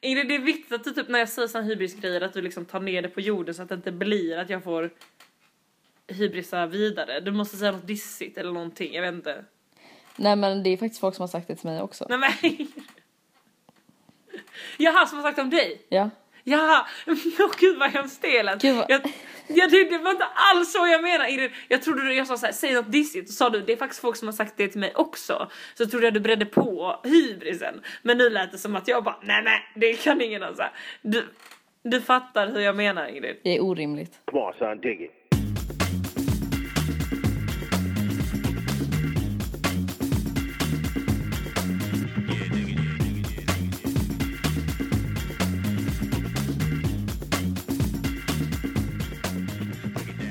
Ingrid, det är viktigt att du typ när jag säger såna hybrisgrejer att du liksom tar ner det på jorden så att det inte blir att jag får hybrisa vidare. Du måste säga något dissigt eller någonting, jag vet inte. Nej men det är faktiskt folk som har sagt det till mig också. Nej men. Jaha, som har sagt om dig? Ja. Jaha, åh gud vad hemskt det lät. Gud, vad- Jag, jag, det, det var inte alls så jag menar Ingrid. Jag trodde du, jag sa såhär, säg något dissigt och sa du det är faktiskt folk som har sagt det till mig också. Så trodde jag du bredde på hybrisen. Men nu lät det som att jag bara, nej nej det kan ingen ha sagt. Du, du fattar hur jag menar Ingrid. Det är orimligt. Come on, son,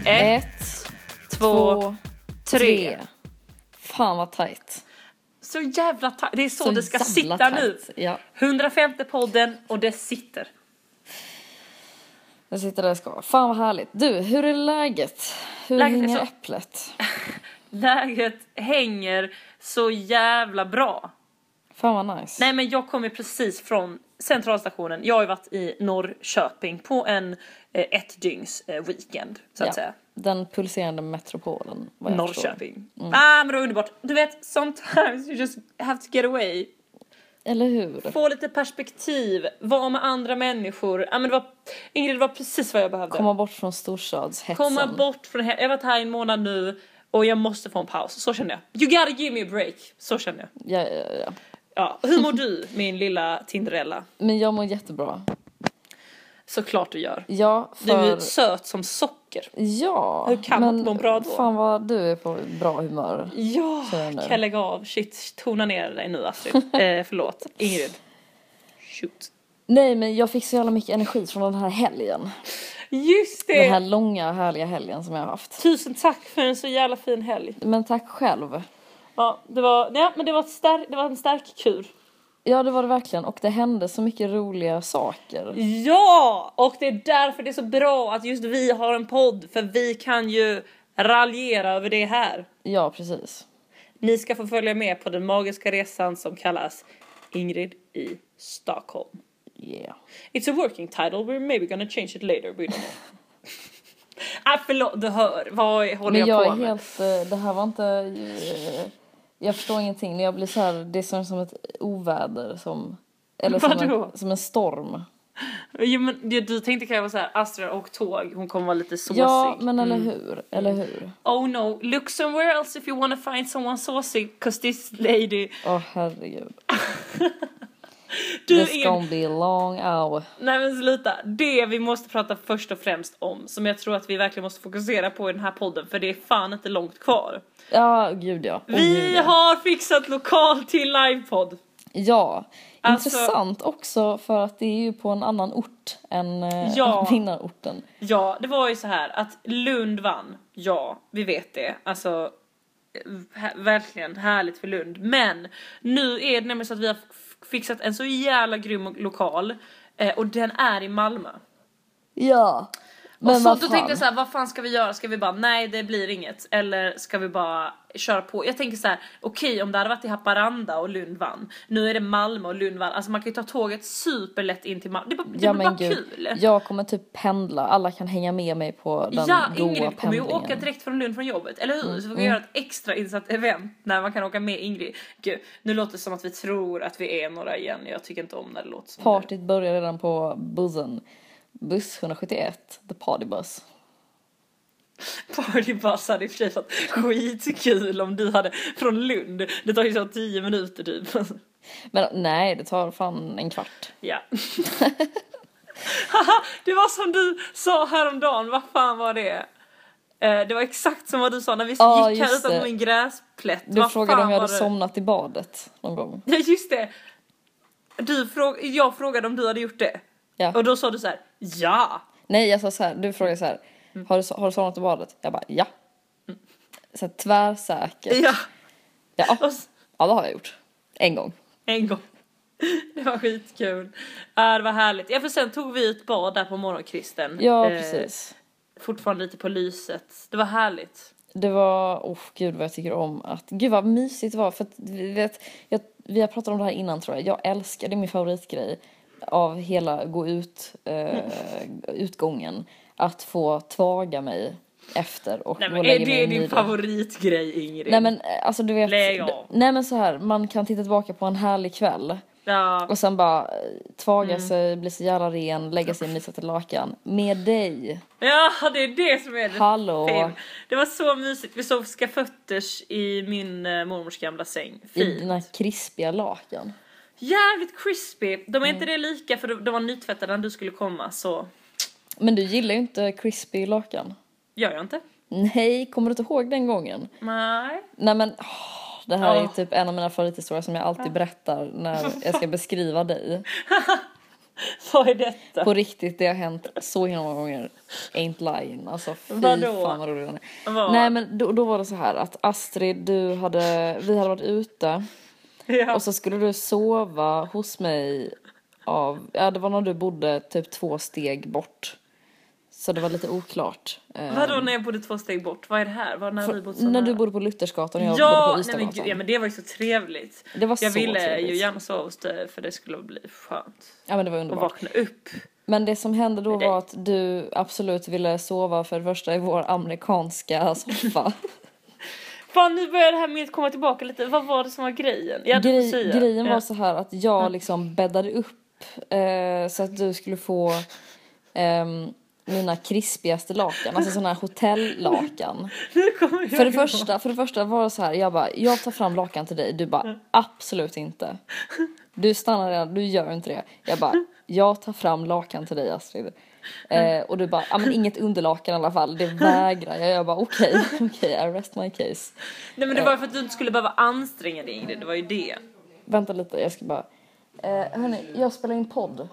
Ett, Ett, två, två, tre. tre. Fan vad tajt. Så jävla ta- Det är så, Så det ska sitta tajt. nu. Ja. 150 podden och det sitter. Jag sitter där jag ska. Fan vad härligt. Du, hur är läget? Hur Läget hänger så- äpplet? Läget hänger så jävla bra. Fan vad nice. Nej men jag kommer precis från centralstationen. Jag har ju varit i Norrköping på en eh, ett dygns eh, weekend så att ja. säga. Den pulserande metropolen. vad jag förstår. Norrköping. Ah men det var underbart. Du vet sometimes you just have to get away. Eller hur? Få lite perspektiv, vara med andra människor. Ja men det var, Ingrid det var precis vad jag behövde. Komma bort från storstadshetsen. Komma bort från. Jag har varit här i en månad nu och jag måste få en paus. Så känner jag. You gotta give me a break. Så känner jag. Ja, ja, ja. Ja, hur mår du min lilla Tinderella? Men jag mår jättebra. Såklart du gör. Ja, Du är för... söt som socker. Ja, Hur kan man men må bra då? fan vad du är på bra humör. Ja, kan jag lägga av? Shit, tona ner dig nu Astrid. eh, förlåt, Ingrid. Shoot. Nej, men jag fick så jävla mycket energi från den här helgen. Just det! Den här långa härliga helgen som jag har haft. Tusen tack för en så jävla fin helg. Men tack själv. Ja, det var, ja, men det var, stark, det var en stark kur. Ja, det var det verkligen. Och det hände så mycket roliga saker. Ja! Och det är därför det är så bra att just vi har en podd, för vi kan ju raljera över det här. Ja, precis. Ni ska få följa med på den magiska resan som kallas Ingrid i Stockholm. Yeah. It's a working title, we're maybe gonna change it later, we don't know. ah, förlåt, du hör, vad håller Men jag, jag på är med? helt, eh, det här var inte, eh, jag förstår ingenting. Jag blir så här, det är som, ett oväder som, eller som en, som en storm. Jo, men, du, tänkte kanske vara såhär, Astrid och tåg, hon kommer vara lite såsig. Ja, men eller hur, eller hur. Oh no, look somewhere else if you wanna find someone saucy, cause this lady... Åh herregud. Du This Ingrid, gonna be a long hour. nej men sluta. Det vi måste prata först och främst om, som jag tror att vi verkligen måste fokusera på i den här podden, för det är fan inte långt kvar. Ja, gud ja. Åh, Vi gud, ja. har fixat lokal till livepodd. Ja, Alltså- intressant också för att det är ju på en annan ort än eh, Ja. vinnarorten. Ja, det var ju så här att Lund vann. Ja, vi vet det. Alltså, eh, verkligen härligt för Lund. Men nu är det nämligen så att vi har fixat en så jävla grym lokal eh, och den är i Malmö. Ja. Men och så, då tänkte jag så här, vad fan ska vi göra? Ska vi bara, nej det blir inget. Eller ska vi bara köra på? Jag tänker så här, okej om det hade varit i Haparanda och Lund vann. Nu är det Malmö och Lund vann. Alltså man kan ju ta tåget superlätt in till Malmö. Det, det ja blir bara gud, kul. jag kommer typ pendla, alla kan hänga med mig på den ja, goa Ingrid kommer ju pendlingen. åka direkt från Lund från jobbet, eller hur? Mm, Så vi kan göra ett extra insatt event när man kan åka med Ingrid. Gud, nu låter det som att vi tror att vi är några igen. Jag tycker inte om när det låter det. Partyt börjar redan på bussen. Buss 171, the party bus. Partybuss hade i och för sig varit skitkul om du hade från Lund. Det tar ju så 10 minuter typ. Men nej, det tar fan en kvart. Ja. Haha, det var som du sa häromdagen, vad fan var det? Eh, det var exakt som vad du sa när vi Ja, gick här utanför min gräsplätt. Du Vad frågade om jag hade det? somnat i badet någon gång. Ja just det. Du fråg jag frågade om du hade gjort det. Ja. Och då sa du så här: ja. Nej, jag sa så här, du frågade så här, Mm. har du, har du somnat i badet? Jag bara, ja. Så här, tvärsäker. Ja. Ja, ja, det har jag gjort. En gång. en gång. Det var skitkul. Ja det var härligt. Ja för sen tog vi ett bad där på morgonkvisten. Ja, Eh, precis. Fortfarande lite på lyset. Det var härligt. Det var, oh gud vad jag tycker om att, gud vad mysigt det var för att vi vet, jag, vi har pratat om det här innan tror jag, jag älskar, det är min favoritgrej av hela gå ut eh, utgången att få tvaga mig efter och Nej men är det i din favoritgrej Ingrid? Nej men eh, alltså du vet, Lägg av. nej men så här, man kan titta tillbaka på en härlig kväll Ja. och sen bara eh, tvaga Mm. sig, bli så jävla ren, lägga sig i mysigt lakan med dig. ja, det är det som är det Hallå. fina. Det var så mysigt. Vi sov skafötters i min eh, mormors gamla säng. I Fint. dina krispiga lakan. Jävligt crispy. De är Mm. inte det lika för de var nytvättade när du skulle komma så Men du gillar ju inte crispy lakan. gör jag inte. Nej, kommer du inte ihåg den gången? Nej. Nej men åh, det här är Ja. typ en av mina favorithistorier som jag alltid berättar när jag ska beskriva dig. Vad är detta? På riktigt, det har hänt så himla många gånger. Ain't lying. Alltså fy Vadå? fan vad rolig den är. Vad? Nej men då, då var det så här att Astrid, du hade, vi hade varit ute Ja. och så skulle du sova hos mig av, ja det var när du bodde typ två steg bort. Så det var lite oklart. Eh, Vadå när jag bodde två steg bort? Vad är det här? Vad, när vi bodde så när du bodde på Luthersgatan och jag bodde Ja, på men, gud, Ystadgatan. ja men det var ju så trevligt. Det var Jag så ville trevligt. ju gärna sova hos dig för det skulle bli skönt. Ja men det var Och underbart. vakna upp. Men det som hände då var att du absolut ville sova för det första i vår amerikanska soffa. Fan nu börjar det här med att komma tillbaka lite. Vad var det som var grejen? Ja, du får Grej, säga. grejen var ja. så här att jag liksom bäddade upp eh, så att du skulle få ehm, mina krispigaste lakan, alltså sådana här hotellakan. För det, första, för det första var det så här, jag bara, jag tar fram lakan till dig. Du bara, absolut inte. Du stannar redan, du gör inte det. Jag bara, jag tar fram lakan till dig Astrid. Eh, och du bara, ja men inget underlakan i alla fall, det vägrar jag. Jag bara, okej, okej, I rest my case. Nej men det var ju för att du inte skulle behöva anstränga dig Ingrid, det var ju det. Vänta lite, jag ska bara, eh, hörni, jag spelar in podd.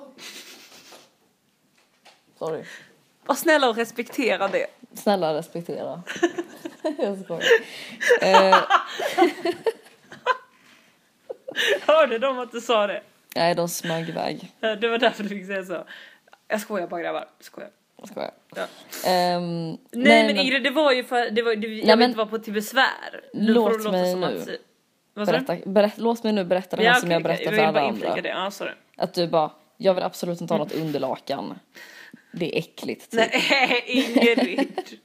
Sorry. Var snälla och respektera det. Snälla respektera. jag skojar. Eh, Hörde de att du sa det? nej, de smög iväg. Det var därför du fick säga så. Jag skojar bara grabbar, jag skojar. Jag skojar. Ja. Ehm, Nej, men Ingrid det var ju för, det var, det, jag vill men- inte vara på till besvär. Nu Låt mig nu. Att, vad berätta, berätt, låt mig nu berätta det här Ja, som okej, jag berättar vill för alla andra. Det. Ja, sorry. Att du bara, jag vill absolut inte ha något underlakan. Det är äckligt. Typ. Nej, Ingrid.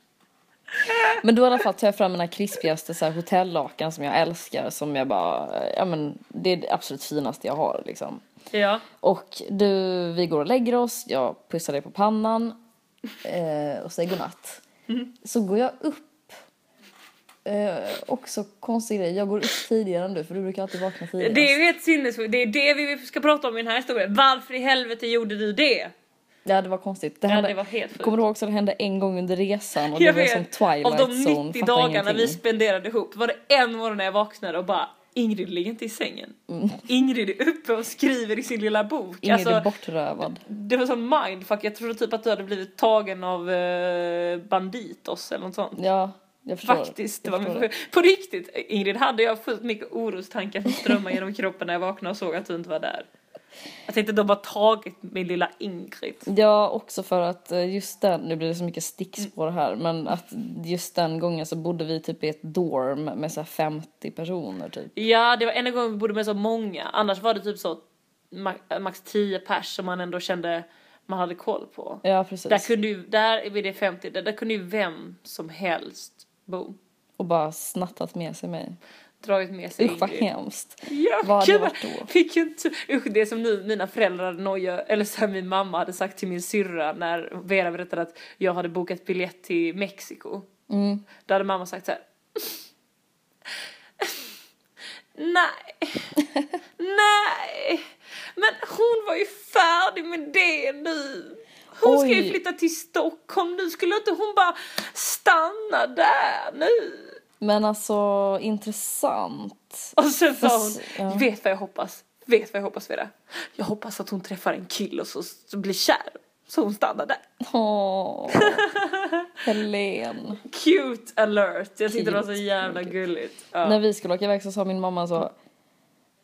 Men då i alla fall tar jag fram mina krispigaste så här, hotellakan som jag älskar. Som jag bara, ja men det är det absolut finaste jag har liksom. ja. Och du, vi går och lägger oss, jag pussar dig på pannan eh, och säger godnatt. Mm. Så går jag upp. Eh, också konstig grej, jag går upp tidigare än du för du brukar alltid vakna tidigare. Det är ju helt sinnessjukt. Det är det vi ska prata om i den här historien. Varför i helvete gjorde du det? Ja det var konstigt. Det, Ja, hände, det var helt sjukt. kommer du ihåg också att det hände en gång under resan och Jag det var som vet. Twilight Av de Zone. 90 fattar dagarna vi ingenting. spenderade ihop var det en morgon när jag vaknade och bara Ingrid ligger inte i sängen. Ingrid är uppe och skriver i sin lilla bok. Mm. Ingrid Alltså, är bortrövad. det var sån mindfuck. Jag trodde typ att du hade blivit tagen av eh, banditos eller något sånt. Ja, jag förstår. Faktiskt, det jag var förstår på riktigt Ingrid hade jag fullt mycket orostankar som strömmade genom kroppen när jag vaknade och såg att du inte var där. Jag tänkte de har tagit min lilla Ingrid. Ja, också för att eh, just den, nu blir det så mycket stickspår här, men att just den gången så bodde vi typ i ett dorm med så här 50 personer typ. Ja, det var en gång vi bodde med så många. Annars var det typ så ma- max 10 pers som man ändå kände man hade koll på. Ja, precis. Där kunde ju, där vid det 50, där, där kunde ju vem som helst bo. Och bara snattat med sig mig. Dragit med sig Usch vad hemskt. Ja, Vad hade varit då? Vilken. Usch, det är som nu mina föräldrar noja, eller så här, min mamma hade sagt till min syrra när Vera berättade att jag hade bokat biljett till Mexiko. Mm. Då hade mamma sagt så här. Nej, nej, men hon var ju färdig med det nu. Hon ska ju Oj. flytta till Stockholm nu, skulle inte hon bara stanna där nu? Men alltså intressant. Och sen sa hon, ja. vet vad jag hoppas? Vet vad jag hoppas Vera? Jag hoppas att hon träffar en kille och så, så blir kär. Så hon stannar där. Åh, Helen. Cute alert. Jag tyckte det var så jävla gulligt. Ja. När vi skulle åka iväg så sa min mamma så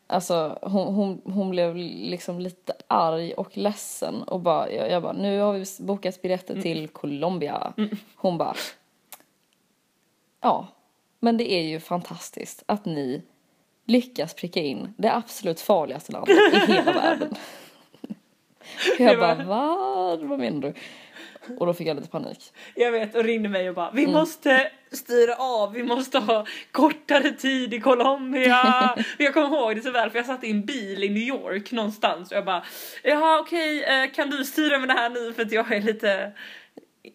Alltså hon, hon, hon blev liksom lite arg och ledsen och bara, jag, jag bara, nu har vi bokat biljetter till Colombia. Hon bara, ja, men det är ju fantastiskt att ni lyckas pricka in det absolut farligaste landet i hela världen. Jag bara vad? Vad menar du? Och då fick jag lite panik. Jag vet och ringde mig och bara vi måste styra av, vi måste ha kortare tid i Colombia. jag kommer ihåg det så väl för jag satt i en bil i New York någonstans och jag bara jaha okej eh, kan du styra med det här nu för att jag är lite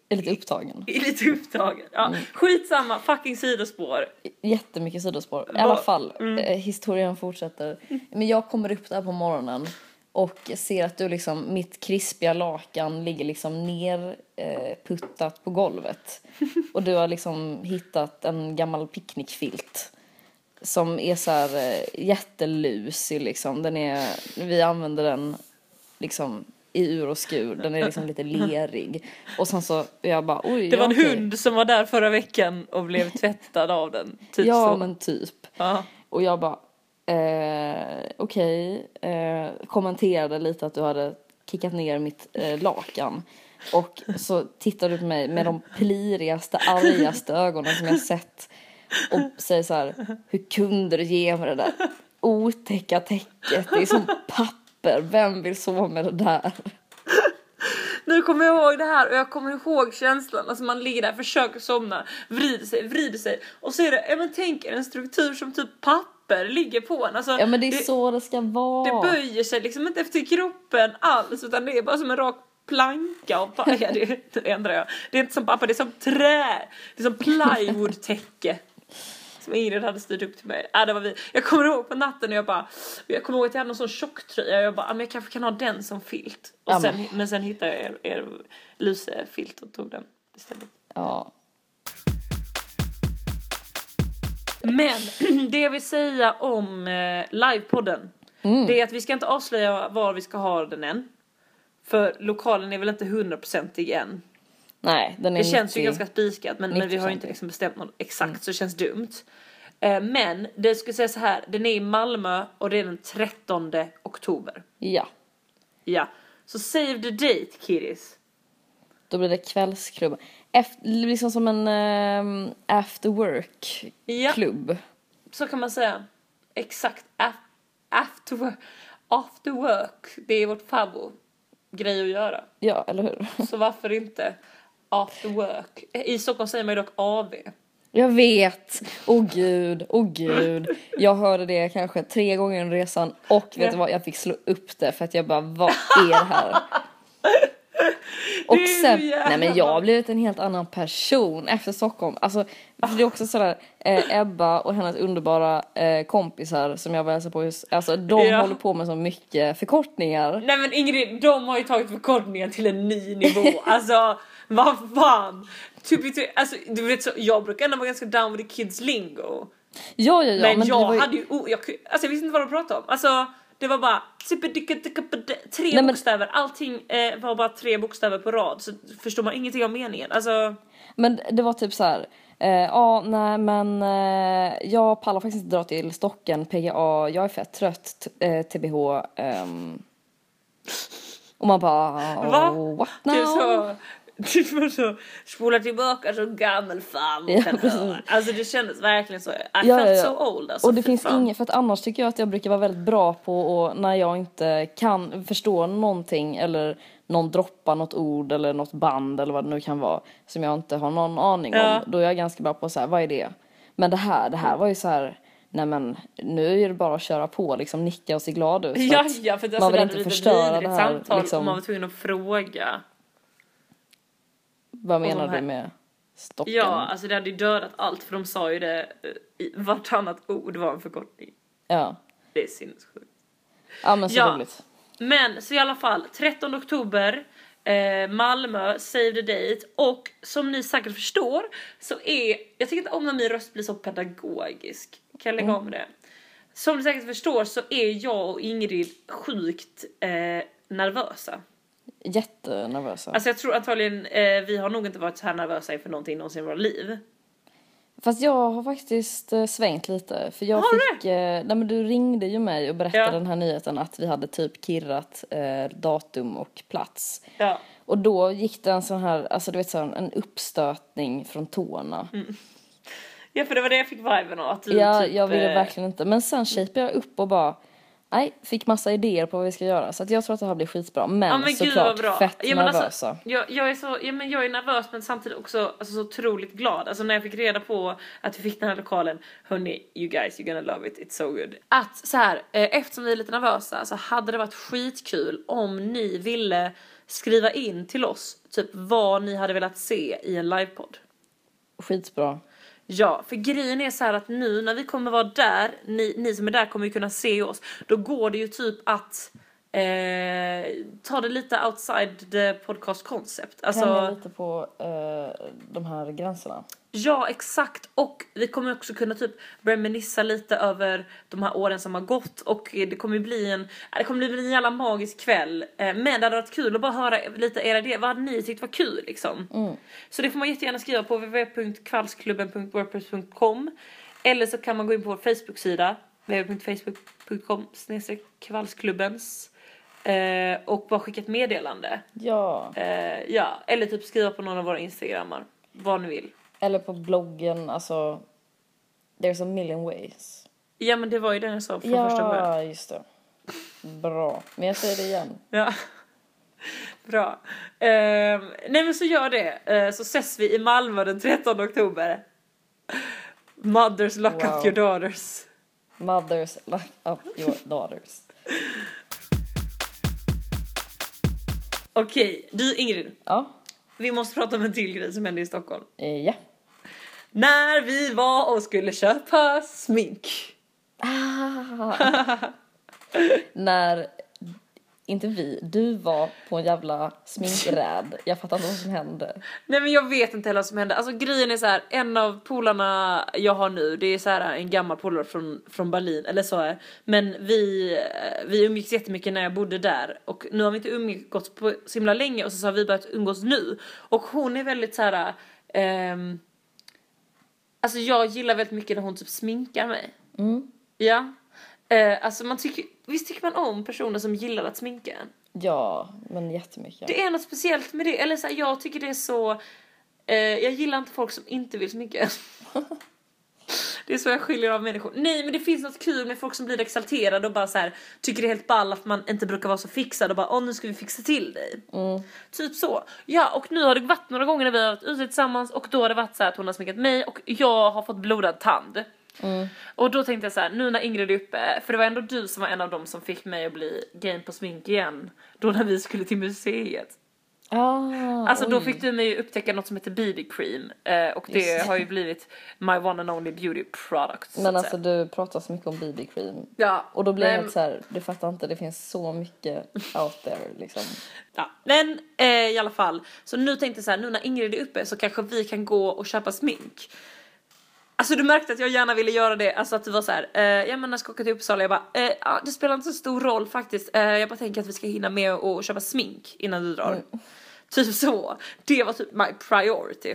är lite upptagen. är lite upptagen. Ja, Skitsamma, fucking sidospår. Jättemycket sidospår. I alla fall, eh, historien fortsätter. Men jag kommer upp där på morgonen och ser att du liksom, mitt krispiga lakan ligger liksom ner eh, puttat på golvet. Och du har liksom hittat en gammal picknickfilt. Som är så här eh, jättelusig liksom. Den är, vi använder den liksom i ur och skur. Den är liksom lite lerig. Och sen så, jag bara oj. Det var en okej. hund som var där förra veckan och blev tvättad av den. Typ Ja så. men typ. Ja. Och jag bara, eh, okej, eh, kommenterade lite att du hade kickat ner mitt eh, lakan. Och så tittar du på mig med de plirigaste, argaste ögonen som jag sett. Och säger så här, hur kunde du ge mig det där otäcka täcket? Det är som papper, vem vill sova med det där? Nu kommer jag ihåg det här och jag kommer ihåg känslan. Alltså man ligger där, försöker somna, vrider sig, vrider sig. Och så är det, ja men tänk er en struktur som typ papper ligger på en. Alltså, Ja men det är det, så det ska vara. det böjer sig liksom inte efter kroppen alls utan det är bara som en rak planka papper. Ja, det, det ändrar jag. Det är inte som papper, det är som trä. Det är som plywoodtäcke. Som Ingrid hade styrt upp till mig. Äh, det var vi. Jag kommer ihåg på natten och jag bara, jag kommer ihåg att jag hade någon sån tjocktröja jag bara, ah, men jag kanske kan ha den som filt. Och Ja, sen, men sen hittade jag er, er lusefilt och tog den istället. Ja. Men det jag vill säga om eh, livepodden. Mm. Det är att vi ska inte avslöja var vi ska ha den än. För lokalen är väl inte hundraprocentig än. Nej, den är Det känns ju 90 ganska spikat men, men vi har ju inte 90%. liksom bestämt något exakt Mm. så det känns dumt. Eh, men det skulle säga så här, den är i Malmö och det är den 13 oktober. Ja. Ja, så save the date kiddies. Då blir det kvällsklubb. Efter, liksom som en um, after work Ja. klubb. Så kan man säga. Exakt. Af- After work. After work. Det är vårt favvo grej att göra. Ja, eller hur? Så varför inte after work? I Stockholm säger man ju dock AV. Jag vet. Åh gud, åh gud. Jag hörde det kanske tre gånger under resan och vet Ja. du vad, jag fick slå upp det för att jag bara, vad är det här? Och sen, nej men jag har blivit en helt annan person efter Stockholm. Alltså, det är också sådär, eh, Ebba och hennes underbara eh, kompisar som jag var hälsa på hos, alltså de Ja. håller på med så mycket förkortningar. Nej men Ingrid, de har ju tagit förkortningen till en ny nivå. alltså vad fan. Typ, typ, alltså, du vet så, jag brukar ändå vara ganska down with the kids lingo. Ja, ja, ja. men, det jag ju- hade ju, oh, jag, alltså jag visste inte vad de pratade om. Alltså det var bara tre Nej, men- bokstäver, allting eh, var bara tre bokstäver på rad så förstår man ingenting av meningen. Alltså Men det var typ så här. eh, Ja, nej men eh, jag pallar faktiskt inte dra till Stocken, PGA, jag är fett trött, eh, TBH. ehm. och man bara, Va? what now? så, det var så, spola tillbaka som gammal farmor Ja, kan höra. Alltså det kändes verkligen så. I Ja, felt ja, ja. so old alltså. och det finns inget, för att annars tycker jag att jag brukar vara väldigt bra på och när jag inte kan förstå någonting eller någon droppar något ord eller något band eller vad det nu kan vara som jag inte har någon aning om. Då är jag ganska bra på så här, vad är det? Men det här, det här var ju så här, nej men nu är det bara att köra på liksom, nicka och se glad ut. Ja, ja, för det, man alltså, vill inte förstöra det här, samtal liksom. om man var tvungen att fråga. Vad menar här- du med stocken? Ja, alltså det hade ju dödat allt för de sa ju det i vartannat ord var en förkortning. ja. Det är sinnessjukt. ja men så Ja. roligt. Men så i alla fall 13 oktober eh, Malmö, save the date och som ni säkert förstår så är, jag tycker inte om när min röst blir så pedagogisk. Kan jag lägga om det? Som ni säkert förstår så är jag och Ingrid sjukt eh, nervösa. Jättenervösa. Alltså jag tror antagligen, eh, vi har nog inte varit så här nervösa inför någonting någonsin i våra liv. Fast jag har faktiskt eh, svängt lite. För jag Har fick, eh, nej men du ringde ju mig och berättade Ja. den här nyheten att vi hade typ kirrat eh, datum och plats. Ja. Och då gick det en sån här, alltså du vet sån, en uppstötning från tårna. ja för det var det jag fick viben av. Att du Ja, typ, jag ville eh, verkligen inte. Men sen shapade jag upp och bara, nej, fick massa idéer på vad vi ska göra. Så att jag tror att det här blir skitbra. Men, Ja men såklart fett ja, men nervösa. Alltså, jag, jag, är så, ja, men jag är nervös men samtidigt också alltså, så otroligt glad. Alltså när jag fick reda på att vi fick den här lokalen, hörni, you guys you're gonna love it, it's so good. Att så här, eh, eftersom vi är lite nervösa så hade det varit skitkul om ni ville skriva in till oss typ vad ni hade velat se i en livepodd. Skitbra. Ja, för grejen är så här att nu när vi kommer vara där, ni, ni som är där kommer ju kunna se oss, då går det ju typ att eh, ta det lite outside the podcast concept. Tänja Alltså, lite på eh, de här gränserna. ja exakt och vi kommer också kunna typ reminissa lite över de här åren som har gått och det kommer bli en, det kommer bli en jävla magisk kväll. Eh, men det hade varit kul att bara höra lite era idéer, vad hade ni tyckt var kul liksom? Så det får man jättegärna skriva på www.kvalsklubben.wordpress.com eller så kan man gå in på vår Facebook-sida www.facebook.com kvalsklubbens eh, och bara skicka ett meddelande. Ja. Eh, ja, eller typ skriva på någon av våra instagrammar. Vad ni vill. Eller på bloggen, alltså. There's a million ways. Ja men det var ju den jag sa från första början. Ja, just det. Bra. Men jag säger det igen. Ja. Bra. Ehm, nej men så gör det. Eh, så ses vi i Malmö den 13 oktober. Mothers lock Wow. up your daughters. Mothers lock up your daughters. Okej, du Ingrid. Ja. Vi måste prata om en till grej som hände i Stockholm. Eh, ja. När vi var och skulle köpa smink. När, inte vi, du var på en jävla sminkräd. Jag fattar inte vad som hände. Nej men jag vet inte heller vad som hände. Alltså grejen är så här, en av polarna jag har nu, det är så här en gammal polare från, från Berlin, eller så är Men vi, eh, vi umgicks jättemycket när jag bodde där och nu har vi inte umgåtts på så himla länge och så har vi börjat umgås nu. Och hon är väldigt så här. ehm, alltså jag gillar väldigt mycket när hon typ sminkar mig. Mm. Ja. Eh, alltså man tycker, visst tycker man om personer som gillar att sminka en? Ja, men jättemycket. Det är något speciellt med det, eller så här, jag tycker det är så eh, Jag gillar inte folk som inte vill sminka Det är så jag skiljer av människor. Nej men det finns något kul med folk som blir exalterade och bara så här tycker det är helt ball att man inte brukar vara så fixad och bara åh nu ska vi fixa till dig. Typ så. Ja och nu har det varit några gånger när vi har varit ute tillsammans och då har det varit så att hon har sminkat mig och jag har fått blodad tand. Och då tänkte jag så här, nu när Ingrid är uppe, för det var ändå du som var en av dem som fick mig att bli game på smink igen. Då när vi skulle till museet. Ah, Alltså då oj. fick du mig upptäcka något som heter BB cream eh, och det Just har ju blivit my one and only beauty product. Men alltså du pratar så mycket om BB cream. ja, Och då blir jag men, helt så här, du fattar inte, det finns så mycket out there liksom. ja. men eh, i alla fall, så nu tänkte jag så här, nu när Ingrid är uppe så kanske vi kan gå och köpa smink. Alltså du märkte att jag gärna ville göra det, alltså att det var så här, eh, ja men när jag ska åka till Uppsala, jag bara, eh, ja, det spelar inte så stor roll faktiskt, eh, jag bara tänker att vi ska hinna med att köpa smink innan du drar. Typ så, det var typ my priority.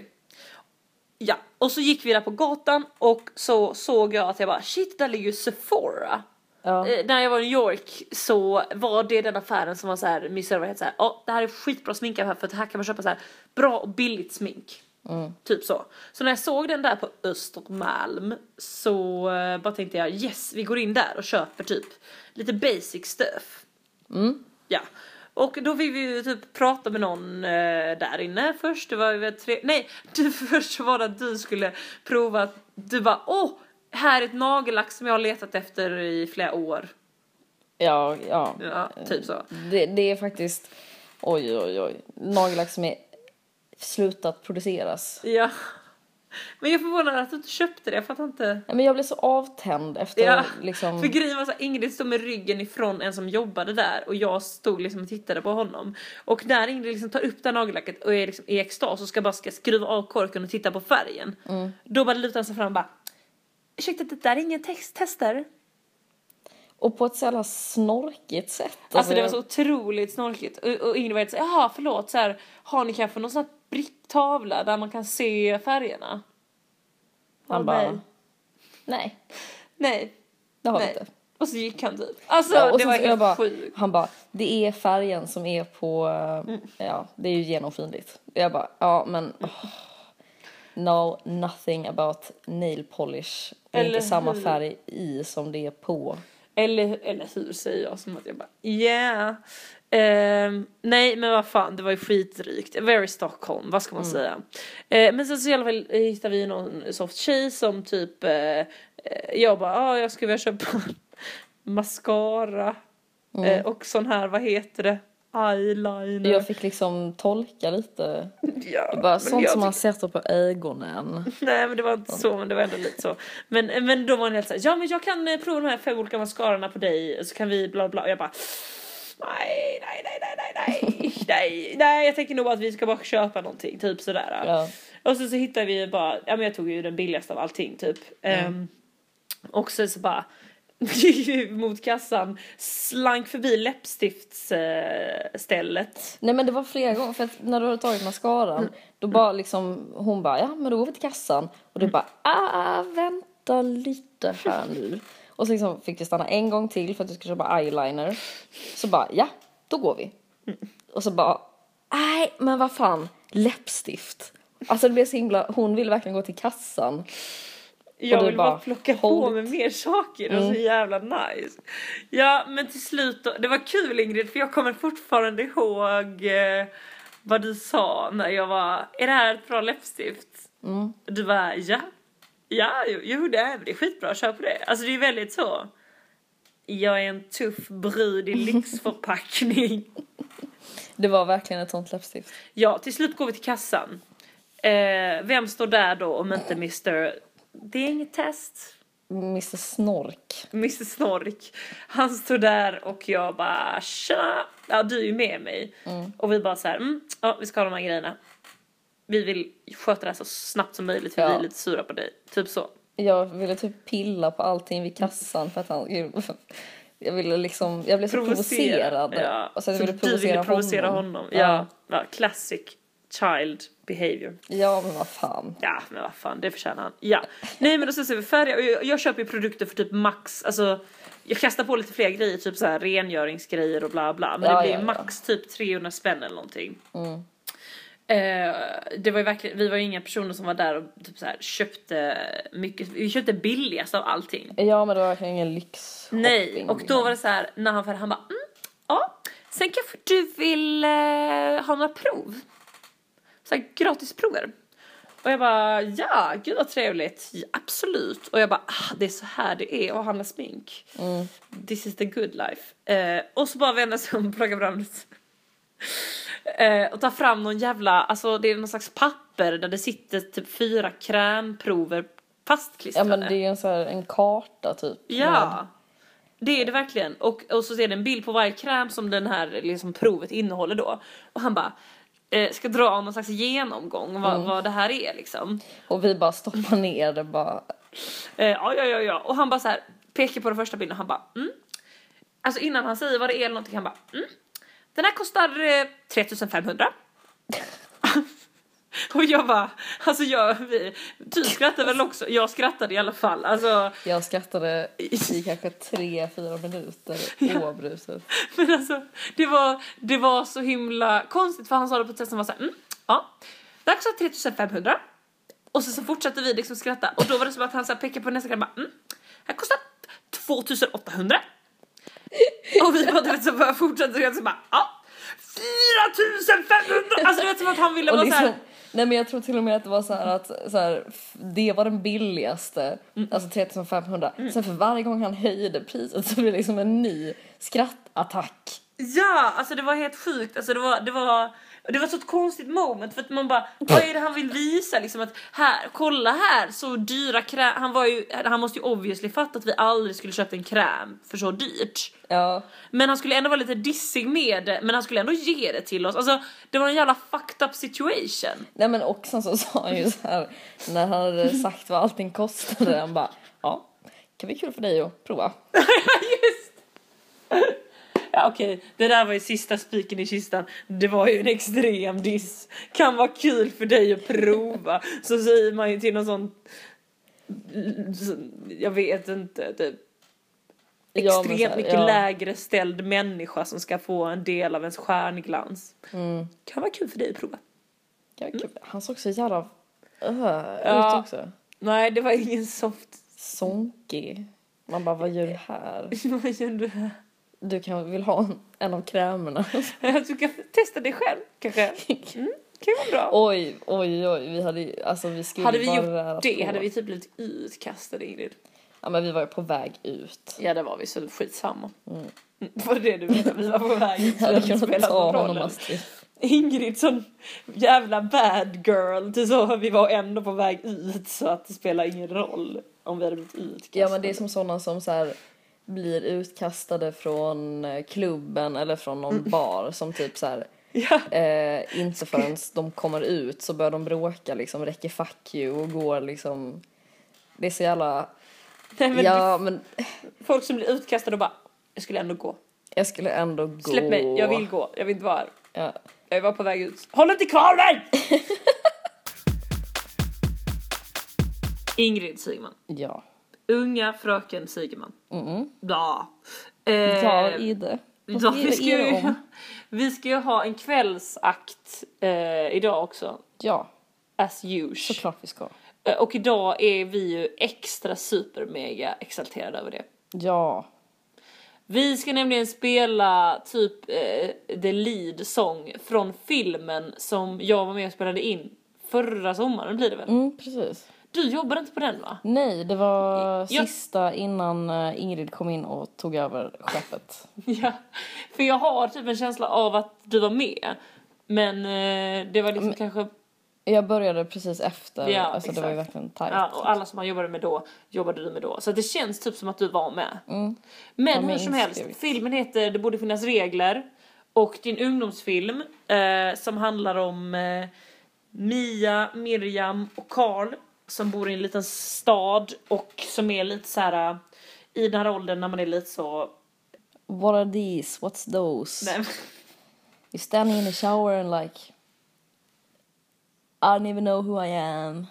Ja, och så gick vi där på gatan och så såg jag att jag bara shit, där ligger ju Sephora. Ja. Eh, när jag var i New York så var det den affären som var så här, min syrra var helt så här, ja det här är skitbra sminkaffär för att här kan man köpa så här bra och billigt smink. Typ så. Så när jag såg den där på Östermalm så eh, bara tänkte jag yes, vi går in där och köper typ lite basic stuff. Ja. Och då fick vi ju typ prata med någon eh, där inne först. Det var ju tre... Nej, du, först var det att du skulle prova att du bara åh, här är ett nagellack som jag har letat efter i flera år. Ja, ja. Ja, typ så. Det, det är faktiskt, oj oj oj, nagellack som är slutat produceras. Ja. Men jag är förvånad att du inte köpte det, jag fattar inte. Ja, men jag blev så avtänd efter Ja, liksom. för grejen var så här, Ingrid stod med ryggen ifrån en som jobbade där och jag stod liksom och tittade på honom. Och när Ingrid liksom tar upp det här nagellacket och är liksom i extas och ska bara ska skruva av korken och titta på färgen. Då bara lutar han sig fram och bara Ursäkta, det där är ingen text tester. Och på ett så jävla snorkigt sätt. Alltså det var så otroligt snorkigt. Och, och Ingrid var helt såhär, jaha förlåt, så här, har ni kanske någon sån här bricktavla där man kan se färgerna? Han Ja, bara, nej. nej, Nej. det har vi nej. inte. Och så gick han typ. Alltså Ja, det var helt bara, sjukt. han bara, det är färgen som är på, Mm. ja, det är ju genomskinligt. Jag bara, ja men, oh, no, nothing about nail polish. Det är Eller inte samma hur? färg i som det är på. Eller, eller hur säger jag som att jag bara yeah. Ehm, nej men vad fan det var ju skitrykt. Very Stockholm, vad ska man säga. Eh, men sen så i alla fall hittade vi någon soft tjej som typ eh, eh, jag bara ah, jag skulle vilja köpa mascara eh, och sån här vad heter det eyeliner. Jag fick liksom tolka lite. ja, Det bara sånt som man sätter på ögonen. Nej men det var inte så men det var ändå lite så. Men, men då var hon helt såhär, ja men jag kan eh, prova de här fem olika mascarorna på dig så kan vi bla bla och jag bara Nej, nej, nej, nej, nej, nej, nej, nej, jag tänker nog att vi ska bara köpa någonting, typ sådär. Ja. Och sen så hittade vi bara, ja men jag tog ju den billigaste av allting typ. Ehm, och sen så bara mot kassan slank förbi läppstiftsstället. Nej men det var flera gånger för att när du hade tagit mascaran då bara liksom hon bara ja men då går vi till kassan och du bara ah vänta lite här nu. Och så liksom fick du stanna en gång till för att du skulle köpa eyeliner. Så bara ja då går vi. Och så bara nej men vad fan läppstift. Alltså det blev så himla, hon ville verkligen gå till kassan. Jag vill bara bara, plocka hold på mig mer saker, det var så jävla nice. Ja men till slut då, det var kul Ingrid för jag kommer fortfarande ihåg eh, vad du sa när jag var, är det här ett bra läppstift? Du var ja, ja jo, det är det är skitbra, kör på det. Alltså det är väldigt så. Jag är en tuff brud i lyxförpackning. Det var verkligen ett sånt läppstift. Ja, till slut går vi till kassan. Eh, vem står där då om inte Mr. Det är inget test. Mr Snork. Mr Snork. Han står där och jag bara tja. Ja du är ju med mig. Och vi bara så här, mm, ja vi ska ha de här grejerna. Vi vill sköta det här så snabbt som möjligt för vi Ja. är lite sura på dig. Typ så. Jag ville typ pilla på allting vid kassan för att han... Jag ville liksom, jag blev så provocerad. Ja. Och så jag ville du provocera, ville provocera honom. honom. Ja. ja. Classic child behavior. Ja men vad fan. Ja, men vad fan, det förtjänar han. Ja. Nej men sen så är vi färdiga och jag, jag köper ju produkter för typ max, alltså jag kastar på lite fler grejer, typ så här rengöringsgrejer och bla bla. Men Ja, det blir ja, ju ja. max typ 300 spänn eller någonting. Mm. Eh, det var ju verkligen, vi var ju inga personer som var där och typ så här köpte mycket, vi köpte billigast av allting. Ja men det var verkligen ingen lyx. Nej, och då var det så här när han var han bara mm, ja, sen kanske du vill eh, ha några prov? Så här gratisprover. Och jag bara ja, gud vad trevligt, ja, absolut. Och jag bara ah, det är så här det är att handla smink. Mm. This is the good life. Eh, och så bara vänder sig om och plockar fram Eh, och tar fram någon jävla, alltså det är någon slags papper där det sitter typ fyra krämprover Ja fastklistrade. men det är en så här, en karta typ. Ja, det är det verkligen. Och, och så ser det en bild på varje kräm som den här liksom, provet innehåller då. Och han bara eh, ska dra någon slags genomgång vad, vad det här är liksom. Och vi bara stoppar ner det bara. Eh, ja, ja, ja, ja. Och han bara så här pekar på den första bilden och han bara mm. Alltså innan han säger vad det är eller någonting han bara mm. Den här kostar eh, 3500. och jag bara, alltså jag, vi, du skrattar väl också? Jag skrattade i alla fall. Alltså, Jag skrattade i kanske tre, fyra minuter oavbrutet. Men alltså, det var, det var så himla konstigt för han sa det på ett sätt som var såhär, mm, ja, det här kostar 3500. Och så, så fortsatte vi liksom skratta och då var det som att han så här pekade på nästa grej och bara, mm, det här kostar 2800. Och vi bara du vet, så bara fortsatte skratta så bara, ja, 4500! Alltså du vet som att han ville Och vara liksom, såhär, nej men jag tror till och med att det var så här att så här, det var den billigaste, alltså 3500. Sen för varje gång han höjde priset så blev det liksom en ny skrattattack. Ja, alltså det var helt sjukt. Alltså det var, det var, det var så ett konstigt moment för att man bara, vad är det han vill visa liksom att här, kolla här, så dyra kräm. Han var ju, han måste ju obviously fatta att vi aldrig skulle köpt en kräm för så dyrt. Ja, Men han skulle ändå vara lite dissig med det, men han skulle ändå ge det till oss. Alltså det var en jävla fucked up situation. nej men och sen så sa han ju så här när han hade sagt vad allting kostade, han bara ja, kan bli kul för dig att prova. Ja okej, det där var ju sista spiken i kistan. Det var ju en extrem diss. Kan vara kul för dig att prova. Så säger man ju till någon sån... Jag vet inte, typ Ja, extremt här, mycket ja. lägre ställd människa som ska få en del av ens stjärnglans. Mm. Kan vara kul för dig att prova. Ja, kul. Han såg så jävla uh, Ja. ut också. Nej, det var ingen soft... Sonkig. Man bara, vad gör du här? Vad gör du här? Du kan vill ha en, av krämerna. Du kan testa det själv kanske. Mm, kan ju vara bra. oj, oj, oj. Vi hade alltså vi skulle hade vi bara gjort det på. hade vi typ blivit utkastade Ingrid. Ja men vi var ju på väg ut. Ja det var vi så skitsamma. Mm. Var det det du menade? Vi var på väg ut. Jag hade det kunnat ta honom. Astrid. Ingrid sån jävla bad girl till så vi var ändå på väg ut så att det spelar ingen roll om vi hade blivit utkastade. Ja men det är som sådana som så här blir utkastade från eh, klubben eller från någon bar som typ så här Ja. eh, inte förrän de kommer ut så börjar de bråka liksom, räcker fuck you och går liksom det är så jävla, Nej, men ja men Folk som blir utkastade och bara jag skulle ändå gå. jag skulle ändå gå. Släpp mig, jag vill gå. Jag vill inte vara här. Ja. Jag var på väg ut. Håll inte kvar mig! Ingrid Sigman. Ja. Unga fröken Sigeman. Mm. Ja. Eh, Ja, Ide. Ja, vi, ska ju, vi ska ju ha en kvällsakt eh, idag också. Ja, As usual. såklart vi ska. Eh, Och idag är vi ju extra super mega exalterade över det. Ja. Vi ska nämligen spela typ eh, the lead song från filmen som jag var med och spelade in förra sommaren blir det väl? Mm, precis. Du jobbade inte på den va? Nej, det var Jag- sista innan eh, Ingrid kom in och tog över skeppet. Ja, för jag har typ en känsla av att du var med. Men eh, det var liksom kanske, Jag började precis efter, Ja, alltså det var ju exakt. verkligen tajt. ja, och alla som man jobbade med då, jobbade du med då. Så det känns typ som att du var med. Mm. Men hur men som helst, inskrivet. filmen heter Det borde finnas regler. Och din ungdomsfilm eh, som handlar om eh, Mia, Miriam och Karl som bor i en liten stad och som är lite så här eh, i den här åldern när man är lite så... What are these? What's those? Nej, You standing in the shower and like I don't even know who I am.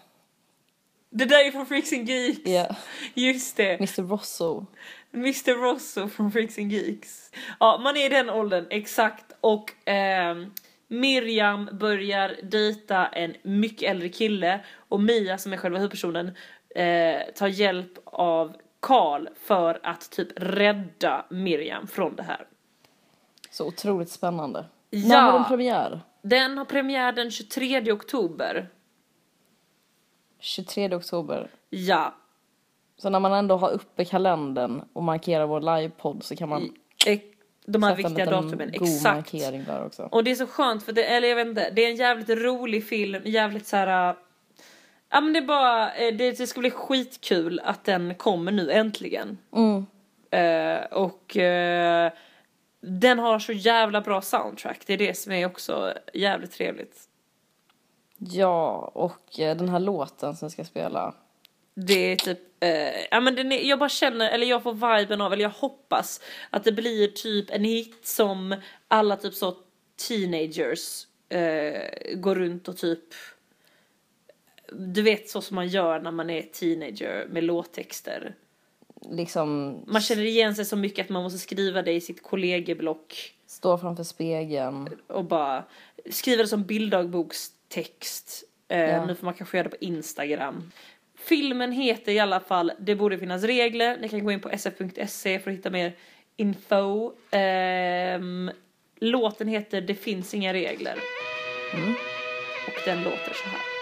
det där är från Freaks and Geeks. Yeah. Just det. Mr Rosso. Mr Rosso från Freaks and Geeks. Ja, man är i den åldern, exakt. Och ehm, Miriam börjar dejta en mycket äldre kille och Mia som är själva huvudpersonen eh, tar hjälp av Karl för att typ rädda Miriam från det här. Så otroligt spännande. Ja. När har den premiär? Den har premiär den 23 oktober. 23 oktober. Ja. Så när man ändå har uppe kalendern och markerar vår livepodd så kan man De här sätta viktiga datumen, exakt. markering där också. Och det är så skönt för det, eller jag vet inte, det är en jävligt rolig film, jävligt så här. äh, Ja men det är bara, eh, det, det ska bli skitkul att den kommer nu äntligen. Mm. Eh, och eh, den har så jävla bra soundtrack, det är det som är också jävligt trevligt. Ja, och den här låten som ska spela. Det är typ, eh, ja men den är, jag bara känner, eller jag får viben av, eller jag hoppas att det blir typ en hit som alla typ så teenagers eh, går runt och typ du vet så som man gör när man är teenager med låttexter. Liksom Man känner igen sig så mycket att man måste skriva det i sitt kollegieblock står framför spegeln. och bara skriva det som bilddagbokstext. Eh, Ja. Nu får man kanske göra det på Instagram. Filmen heter i alla fall Det borde finnas regler. Ni kan gå in på sf.se för att hitta mer info. Ehm, låten heter Det finns inga regler. Och den låter så här.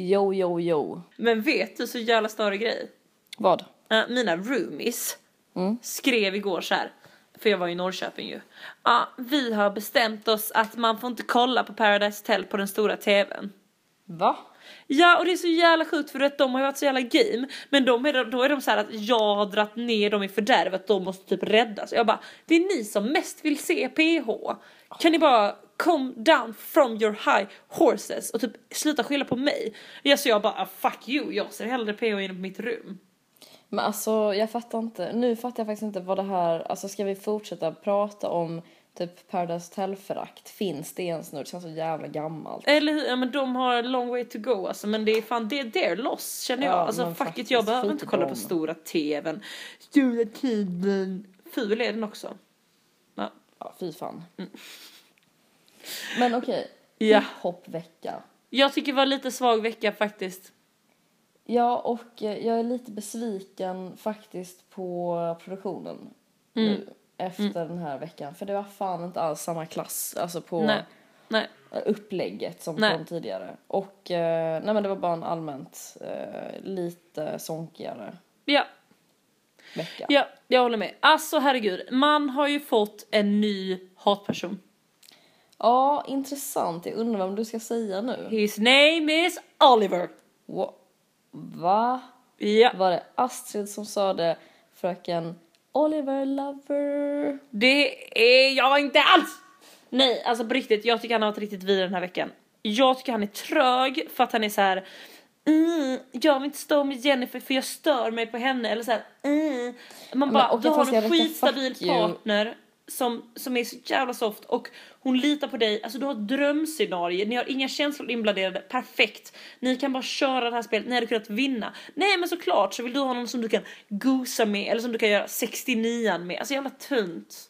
Yo, yo, yo. Men vet du så jävla större grej? Vad? Eh, mina roomies Mm. skrev igår så här. För jag var i Norrköping ju. Ja, vi har bestämt oss att man får inte kolla på Paradise Hotel på den stora tvn. Va? Ja och det är så jävla sjukt för att de har ju varit så jävla game Men de är, då är de så här att jag har dratt ner dem i fördärvet, de måste typ räddas. Jag bara, det är ni som mest vill se PH. Kan ni bara come down from your high horses och typ sluta skylla på mig? Ja så jag bara, ah, fuck you, jag ser hellre PH inne på mitt rum. Men alltså jag fattar inte, nu fattar jag faktiskt inte vad det här, alltså ska vi fortsätta prata om typ Paradise Hotel-förakt? Finns det ens nu? Det känns så jävla gammalt. Eller hur? Ja men de har long way to go alltså men det är fan det är their loss känner jag. Ja, alltså fuck it jag behöver inte kolla på stora tvn. Stora tvn. Ful är den också. Ja. Ja, fy fan. Men okej, Ja. hiphop-vecka. Jag tycker det var lite svag vecka faktiskt. Ja, och eh, jag är lite besviken faktiskt på produktionen Mm. nu efter den här veckan. För det var fan inte alls samma klass, alltså på Nej. Nej. upplägget som Nej. kom tidigare. Och eh, nej men det var bara en allmänt eh, lite sonkigare Ja, vecka. ja, jag håller med. Alltså herregud, man har ju fått en ny hatperson. Ja, intressant. Jag undrar vad du ska säga nu. His name is Oliver. Va? Ja, Var det Astrid som sa det? Fröken Oliver Lover? det är jag inte alls. Nej, alltså på riktigt, jag tycker han har varit riktigt vidare den här veckan. Jag tycker han är trög för att han är så här. Mm, jag vill inte stå med Jennifer för jag stör mig på henne eller så här. Mm. Man bara, okej, du har fast jag en räcker skitstabil fuck you. partner som, som är så jävla soft och hon litar på dig, alltså du har ett drömscenario, ni har inga känslor inblanderade, perfekt. Ni kan bara köra det här spelet, ni hade kunnat vinna. Nej men såklart så vill du ha någon som du kan gosa med eller som du kan göra 69an med, alltså jävla tunt.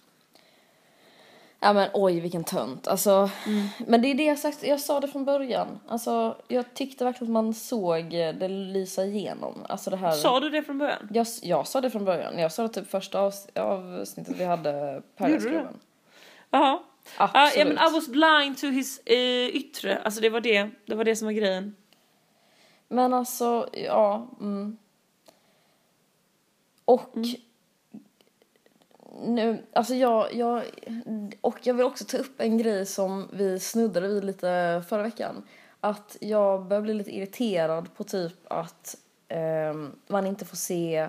Ja men oj vilken tönt. Alltså, Mm. men det är det jag sagt, jag sa det från början. Alltså jag tyckte verkligen att man såg det lysa igenom. Alltså det här. Sa du det från början? Jag, jag sa det från början. Jag sa det typ första avs- avsnittet vi hade Paradise-klubben. Ja, Absolut. ja men I was blind to his eh, yttre, alltså det var det, det var det som var grejen. Men alltså, ja. Mm. Och nu, alltså jag, jag, och jag vill också ta upp en grej som vi snuddade vid lite förra veckan. Att jag börjar bli lite irriterad på typ att ehm, man inte får se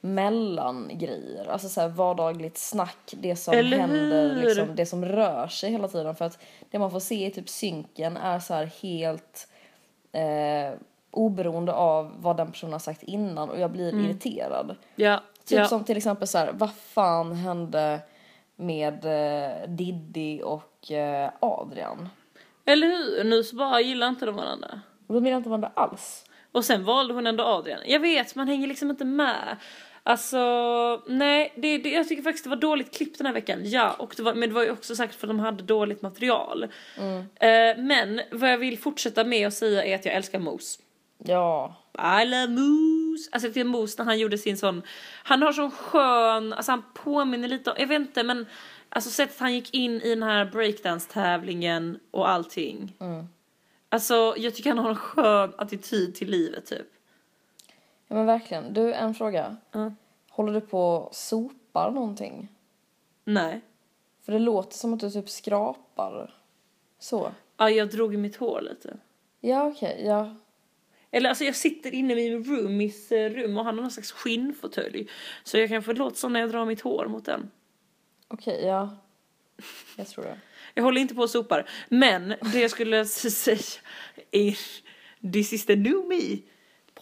mellangrejer, alltså så här vardagligt snack, det som Eller händer, liksom, det som rör sig hela tiden. För att det man får se i typ synken är så helt eh, oberoende av vad den personen har sagt innan och jag blir irriterad. Ja, Typ Mm. ja. som till exempel så här, vad fan hände med eh, Diddy och eh, Adrian? Eller hur? Nu så bara gillar inte de varandra. Och de gillar inte varandra alls. Och sen valde hon ändå Adrian. Jag vet, man hänger liksom inte med. Alltså, nej, det, det, jag tycker faktiskt det var dåligt klipp den här veckan. Ja, och det var, men det var ju också sagt för att de hade dåligt material. Eh, men vad jag vill fortsätta med att säga är att jag älskar Mos. Ja. I love Moose. Alltså tycker Moose när han gjorde sin sån, han har sån skön, alltså han påminner lite om, jag vet inte men alltså sättet han gick in i den här breakdance tävlingen och allting. Alltså jag tycker han har en skön attityd till livet typ. ja men verkligen. Du, en fråga. Ja. Håller du på och sopar någonting? Nej. För det låter som att du typ skrapar. Så. Ja jag drog i mitt hår lite. Ja okej, ja. Eller alltså jag sitter inne i min roomies eh, rum och han har någon slags skinnfåtölj. Så jag kan få låta så när jag drar mitt hår mot den. Okej, ja. Jag tror det. Jag håller inte på och sopar. Men det jag skulle säga är This is the new me.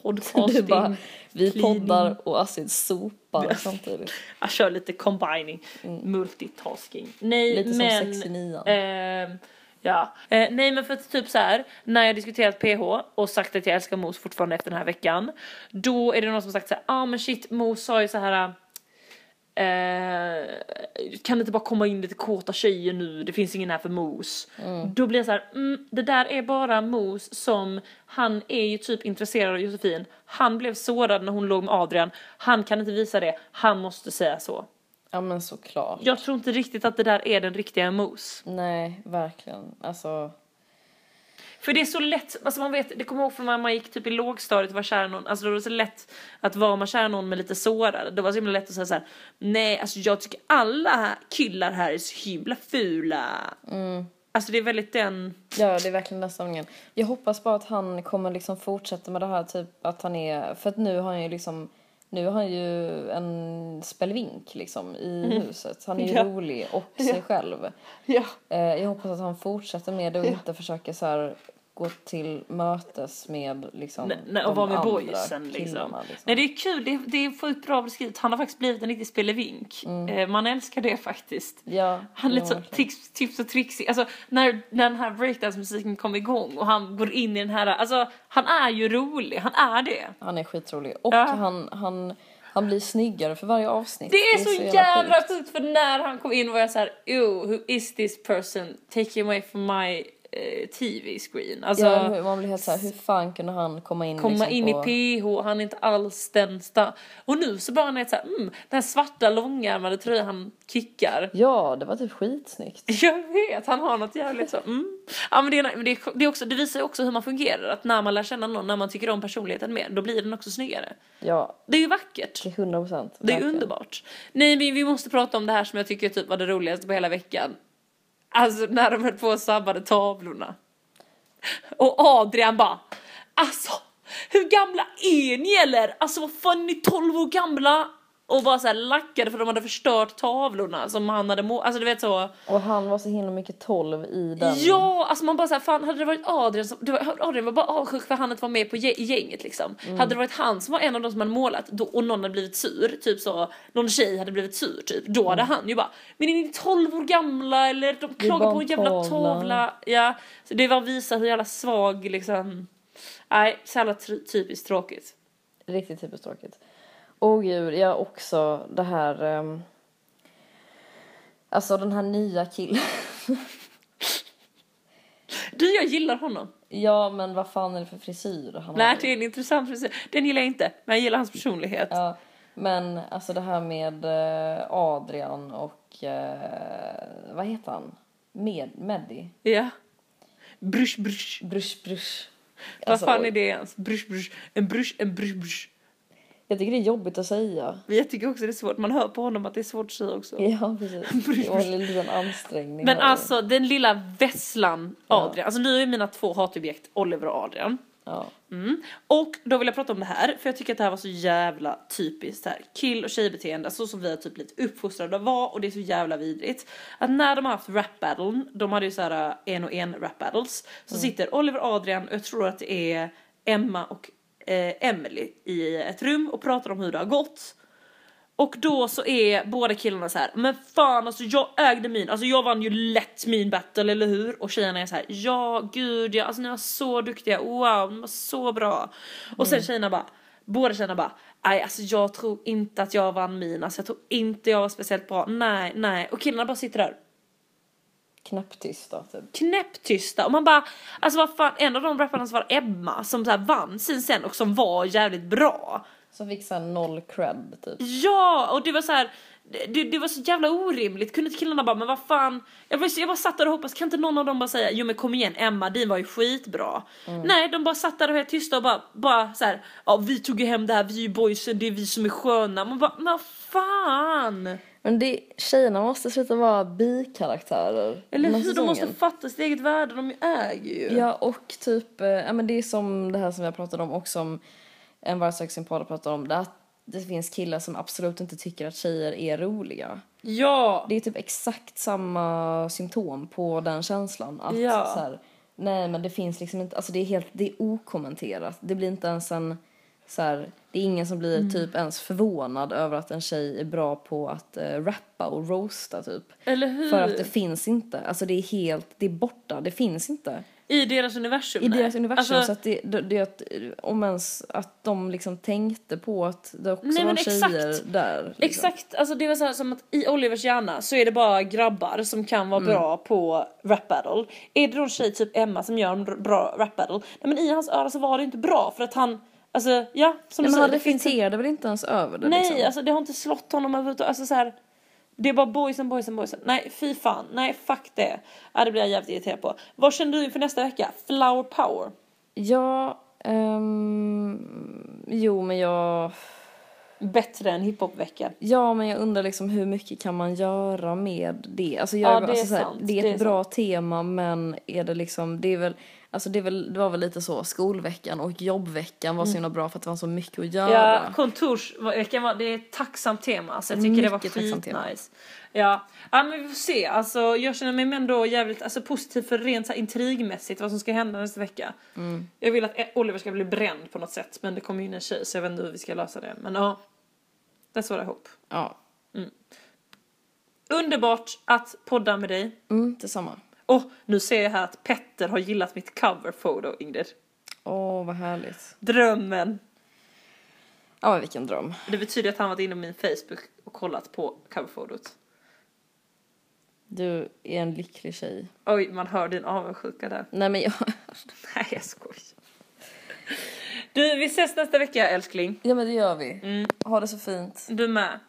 Podcasting. Du bara, vi cleaning. poddar och Astrid sopar samtidigt. Jag kör lite combining, multitasking. Nej Mm. Lite som men... 69. ehm, ja. Eh, nej men för att typ så här när jag diskuterat PH och sagt att jag älskar Mos fortfarande efter den här veckan. Då är det någon som sagt så här, ah men shit Mos sa ju så här. Eh, kan det inte bara komma in lite kåta tjejer nu, det finns ingen här för Mos. Då blir jag så här, mm, det där är bara Mos som, han är ju typ intresserad av Josefin. Han blev sårad när hon låg med Adrian, han kan inte visa det, han måste säga så. Ja men såklart. Jag tror inte riktigt att det där är den riktiga mos. Nej, verkligen. Alltså, För det är så lätt, alltså man vet, det kommer jag ihåg från när man gick typ i lågstadiet och var kär i någon, alltså det var så lätt att vara man kär i någon med lite sårare, det var så himla lätt att säga så här: nej alltså jag tycker alla killar här är så himla fula. Alltså det är väldigt den, ja det är verkligen den stämningen. Jag hoppas bara att han kommer liksom fortsätta med det här typ att han är, för att nu har han ju liksom nu har han ju en spelvink liksom i huset. Han är ju Ja. rolig och sig själv. ja. Eh, jag hoppas att han fortsätter med det och inte försöker så här gå till mötes med liksom Nej, nej, och vara med boysen liksom. liksom. Nej det är kul, det, det är fullt bra beskrivet. Han har faktiskt blivit en riktig spelevink. Eh, man älskar det faktiskt. Ja, Han är lite så tips, tips och trixig. Alltså när, när den här breakdance-musiken kom igång och han går in i den här, alltså han är ju rolig, han är det. Han är skitrolig. Och Ja. han, han, han blir snyggare för varje avsnitt. Det är så jävla sjukt. sjukt för när han kom in var jag så här, oh, who is this person taking away from my eh, TV screen? Alltså, Ja, man blir helt såhär, hur fan kunde han komma in komma liksom in på... i PH, han är inte alls den Och nu så bara han är så här, mm, den här svarta långärmade tröjan han kickar. Ja, det var typ skitsnyggt. Jag vet, han har något jävligt så. Mm. Ja, men det, är, det, är, det, är också, det visar ju också hur man fungerar. Att när man lär känna någon, när man tycker om personligheten mer, då blir den också snyggare. Ja, Det är ju vackert. till 100 procent. Det är underbart. Nej, men vi måste prata om det här som jag tycker typ var det roligaste på hela veckan. Alltså när de höll på och sabbade tavlorna. Och Adrian bara, alltså hur gamla är ni eller? Alltså vad fan är ni 12 år gamla? Och bara så här lackade för de hade förstört tavlorna som han hade må- Alltså du vet så. Och han var så himla mycket 12 i den. Ja, alltså man bara såhär, fan hade det varit Adrian som, var, Adrian var bara avundsjuk för han inte var med på gänget liksom. Hade det varit han som var en av de som hade målat då, och någon hade blivit sur, typ så, någon tjej hade blivit sur typ, då hade han ju bara, men är ni 12 år gamla eller de klagar på en jävla tavla." tavla. Ja, så det var visa hur jävla svag liksom, nej så jävla typiskt tråkigt. Riktigt typiskt tråkigt. Gud, ja också det här... ehm, alltså den här nya killen. Du, jag gillar honom. ja, men vad fan är det för frisyr han Nej, har? det är en intressant frisyr. Den gillar jag inte, men jag gillar hans personlighet. Ja, men alltså det här med eh, Adrian och... eh, vad heter han? Med, Meddi? Ja. Brush, brush. Brush, brush. Vad Alltså, fan är det ens? Brush, brush. En brush, en brush, brush. Jag tycker det är jobbigt att säga. Men Jag tycker också det är svårt. Man hör på honom att det är svårt att säga också. Ja, precis. Det var en liten ansträngning. Men här. alltså den lilla vesslan Adrian. Alltså nu är mina två hatobjekt Oliver och Adrian. Ja. Mm. Och då vill jag prata om det här, för jag tycker att det här var så jävla typiskt här kill och tjejbeteende, så som vi har typ blivit uppfostrade att vara och det är så jävla vidrigt. Att när de har haft rap battle, de hade ju så här uh, en och en rap battles, så sitter Oliver och Adrian och jag tror att det är Emma och eh, Emily i ett rum och pratar om hur det har gått. Och då så är båda killarna så här, men fan alltså jag ägde min, alltså jag vann ju lätt min battle eller hur? Och tjejerna är så här, ja gud ja, alltså ni var så duktiga, wow, ni var så bra. Och sen tjejerna bara, båda tjejerna bara, nej alltså jag tror inte att jag vann min, alltså jag tror inte jag var speciellt bra, nej, nej. Och killarna bara sitter där Knäpptysta, typ. knäpptysta och man bara, alltså vad fan, en av de rapparna som var Emma som så här vann sin sen och som var jävligt bra. Som fick såhär noll cred, typ. Ja, och det var så här. Det, det var så jävla orimligt. Kunde inte killarna bara, men vad fan. Jag, var, jag bara satt där och hoppades, kan inte någon av dem bara säga, jo men kom igen Emma, din var ju skitbra. Nej, de bara satt där och var helt tysta och bara, bara så här, ja vi tog ju hem det här, vi är ju boysen, det är vi som är sköna. Man bara, men vad fan. Men det, tjejerna måste sluta vara bikaraktärer. Eller hur, de måste säsongen. fatta sitt eget värde, de äger ju. Ja, och typ, eh, ja men det är som det här som jag pratade om och som en vardagsexemplar pratar om, det, att det finns killar som absolut inte tycker att tjejer är roliga. Ja. Det är typ exakt samma symptom på den känslan. Att Ja. så här, nej men det finns liksom inte, alltså det är helt, det är okommenterat. Det blir inte ens en, så här, det är ingen som blir typ ens förvånad över att en tjej är bra på att uh, rappa och roasta typ. Eller hur? För att det finns inte, alltså det är helt, det är borta, det finns inte. I deras universum. I nej. deras universum Alltså, så att det, det, det att, om ens att de liksom tänkte på att det också Nej, var tjejer exakt. där. Liksom. Exakt, alltså det var så här som att i Olivers hjärna så är det bara grabbar som kan vara Mm. bra på rap battle. Är det då en tjej typ Emma som gör en bra rap battle? Nej men i hans öra så var det inte bra för att han, alltså ja som du men han reflekterade väl inte ens över det Nej, liksom. alltså det har inte slått honom överhuvudtaget. Alltså så här, Det är bara boysen, boysen, boysen. Nej, fy fan. Nej, fuck det. Ja, det blir jag jävligt irriterad på. Vad känner du inför nästa vecka? Flower power? Ja, ehm, jo men jag... Bättre än hiphop-veckan. Ja men jag undrar liksom hur mycket kan man göra med det? Alltså jag, Ja, det är alltså, så här, sant, det är det ett är bra tema men är det liksom, det är väl, alltså det, väl, det var väl lite så, skolveckan och jobbveckan var så himla bra för att det var så mycket att göra. Mm. Ja, kontorsveckan var, det är ett tacksamt tema. Så jag tycker det var Mycket tacksamt tema. skitnice. Ja. ja, men vi får se. Alltså, jag känner mig ändå jävligt alltså, positiv för rent så här, intrigmässigt vad som ska hända nästa vecka. Mm. Jag vill att Oliver ska bli bränd på något sätt men det kommer ju in en tjej så jag vet inte hur vi ska lösa det. Men ja, that's what I hope. Ja, Underbart att podda med dig. mm, detsamma. Och nu ser jag här att Petter har gillat mitt coverfoto Ingrid. Åh vad härligt. Drömmen. Ja men vilken dröm. Det betyder att han varit inne på min Facebook och kollat på coverfotot. Du är en lycklig tjej. Oj, man hör din avundsjuka där. Nej men jag, Nej, jag skojar. Du, vi ses nästa vecka älskling. ja men det gör vi. Mm. Ha det så fint. Du med.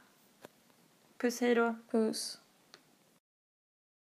Puss, hej då. Puss.